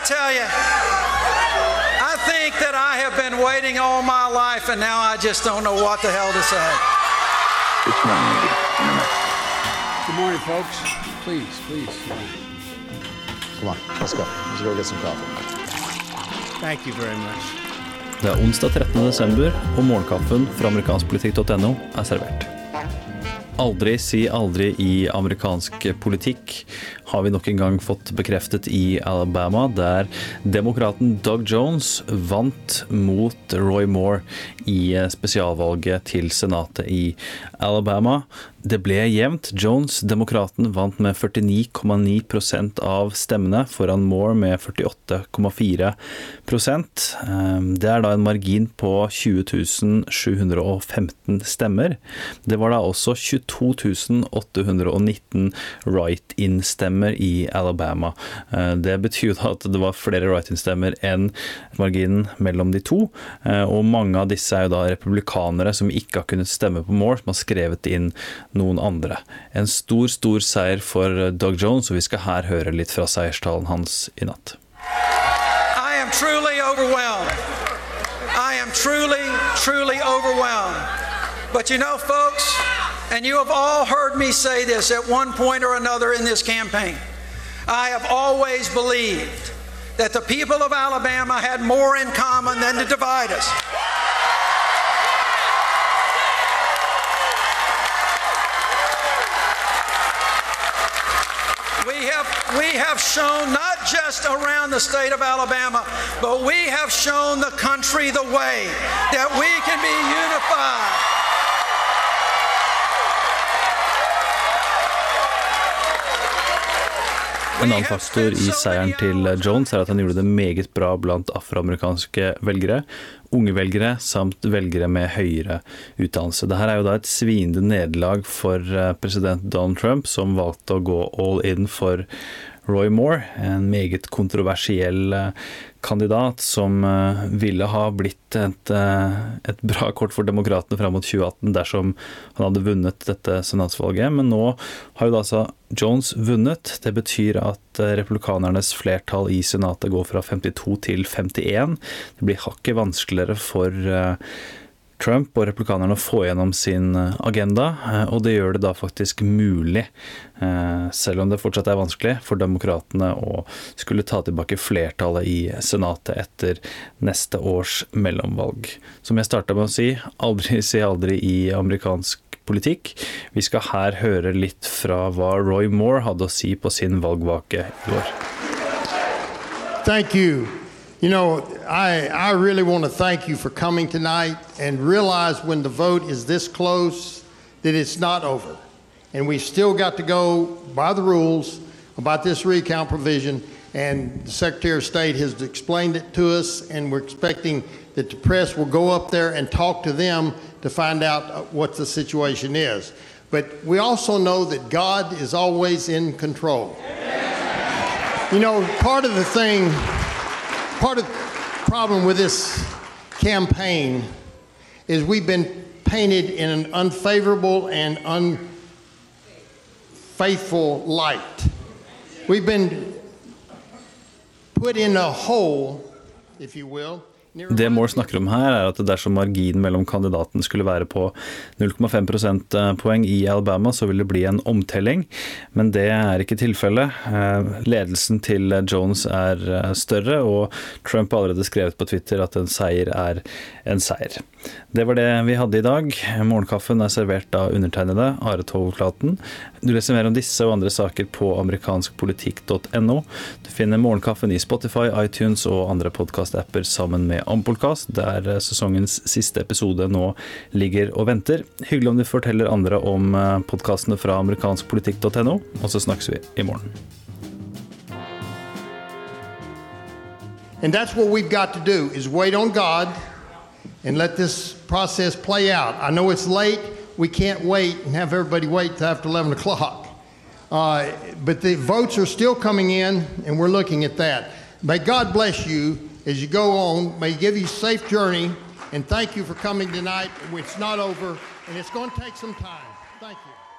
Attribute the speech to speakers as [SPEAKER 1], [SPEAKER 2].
[SPEAKER 1] to tell you, I think that I have been waiting all my life, and now I just don't know what the hell to say.
[SPEAKER 2] Good morning.
[SPEAKER 3] Good morning, folks. Please, please.
[SPEAKER 4] Come on, let's go. Let's go get some coffee.
[SPEAKER 3] Thank you very much.
[SPEAKER 5] Det er onsdag 13. desember, og morgenkaffen fra amerikanskpolitikk.no er servert. Aldri si aldri i amerikansk politikk har vi nok en gang fått bekreftet i Alabama, der demokraten Doug Jones vant mot Roy Moore i spesialvalget til Senatet i Alabama. Det ble jevnt. Jones, demokraten, vant med 49,9% av stemmene, foran Moore med 48,4 Ehm, Det er da en margin på 20 715 stemmer. Det var da også 22 819 write-in-stemmer i Alabama. Eh, Det betyr da at det var flere write-in-stemmer enn marginen mellom de to. Eh, Og mange av disse er jo da republikanere som ikke har kunnet stemme på Moore, som har skrevet inn noen andre. En stor, stor seier for Doug Jones, og vi skal her høre litt fra seierstalen hans i natt.
[SPEAKER 1] I am truly overwhelmed. I am truly, truly overwhelmed. But you know, folks, and you have all heard me say this at one point or another in this campaign, I have always believed that the people of Alabama had more in common than to divide us. We have, we have shown not just around the state of Alabama, but we have shown the country the way that we can
[SPEAKER 5] En annen faktor i seieren til Jones er at han gjorde det meget bra blant afroamerikanske velgere, unge velgere samt velgere med høyere utdannelse. Dette er jo da et sviende nederlag for eh, president Donald Trump, som valgte å gå all in for Roy Moore, en meget kontroversiell eh, kandidat som eh, ville ha blitt et, eh, et bra kort for demokratene fram mot 2018 dersom han hadde vunnet dette senatsvalget. Men nå har jo da altså Jones vunnet. Det betyr at republikanernes flertall i senatet går fra 52 til 51. Det blir hakket vanskeligere for Trump og republikanerne å få gjennom sin eh, agenda, eh, og det gjør det da faktisk mulig, eh, selv om det fortsatt er vanskelig, for demokratene å skulle ta tilbake flertallet i Senatet etter neste års mellomvalg. Som jeg starta med å si, aldri si aldri i amerikansk politikk. Vi skal her høre litt fra hva Roy Moore hadde å si på sin valgvake i går.
[SPEAKER 6] Thank you. You know, I, I really want to thank you for coming tonight and realize when the vote is this close that it's not over. And we've still got to go by the rules about this recount provision. And the Secretary of State has explained it to us, and we're expecting that the press will go up there and talk to them to find out uh, what the situation is. But we also know that God is always in control. You know, part of the thing part of the problem with this campaign is we've been painted in an unfavorable and unfaithful light. We've been put in a hole, if you will.
[SPEAKER 5] Det Moore snakker om her, er at dersom marginen mellom kandidatene skulle være på 0,5 prosentpoeng i Alabama, så vil det bli en omtelling. Men det er ikke tilfellet. Eh, Ledelsen til Jones er eh, større, og Trump har allerede skrevet på Twitter at en seier er en seier. Det var det vi hadde i dag. Morgenkaffen er servert av undertegnede Are Tovklaten. Du leser mer om disse og andre saker på amerikanskpolitikk.no. Du finner Morgenkaffen i Spotify, iTunes og andre podkastapper sammen med Ampolkast, der sesongens siste episode nå ligger og venter. Hyggelig om du forteller andre om podkastene fra amerikanskpolitikk.no, og så snakkes vi i morgen.
[SPEAKER 6] And that's what we've got to do is wait on God and let this process play out. I know it's late. We can't wait and have everybody wait till after 11 o'clock. Uh, but the votes are still coming in, and we're looking at that. May God bless you as you go on. May give you a safe journey. And thank you for coming tonight. It's not over, and it's going to take some time. Thank you.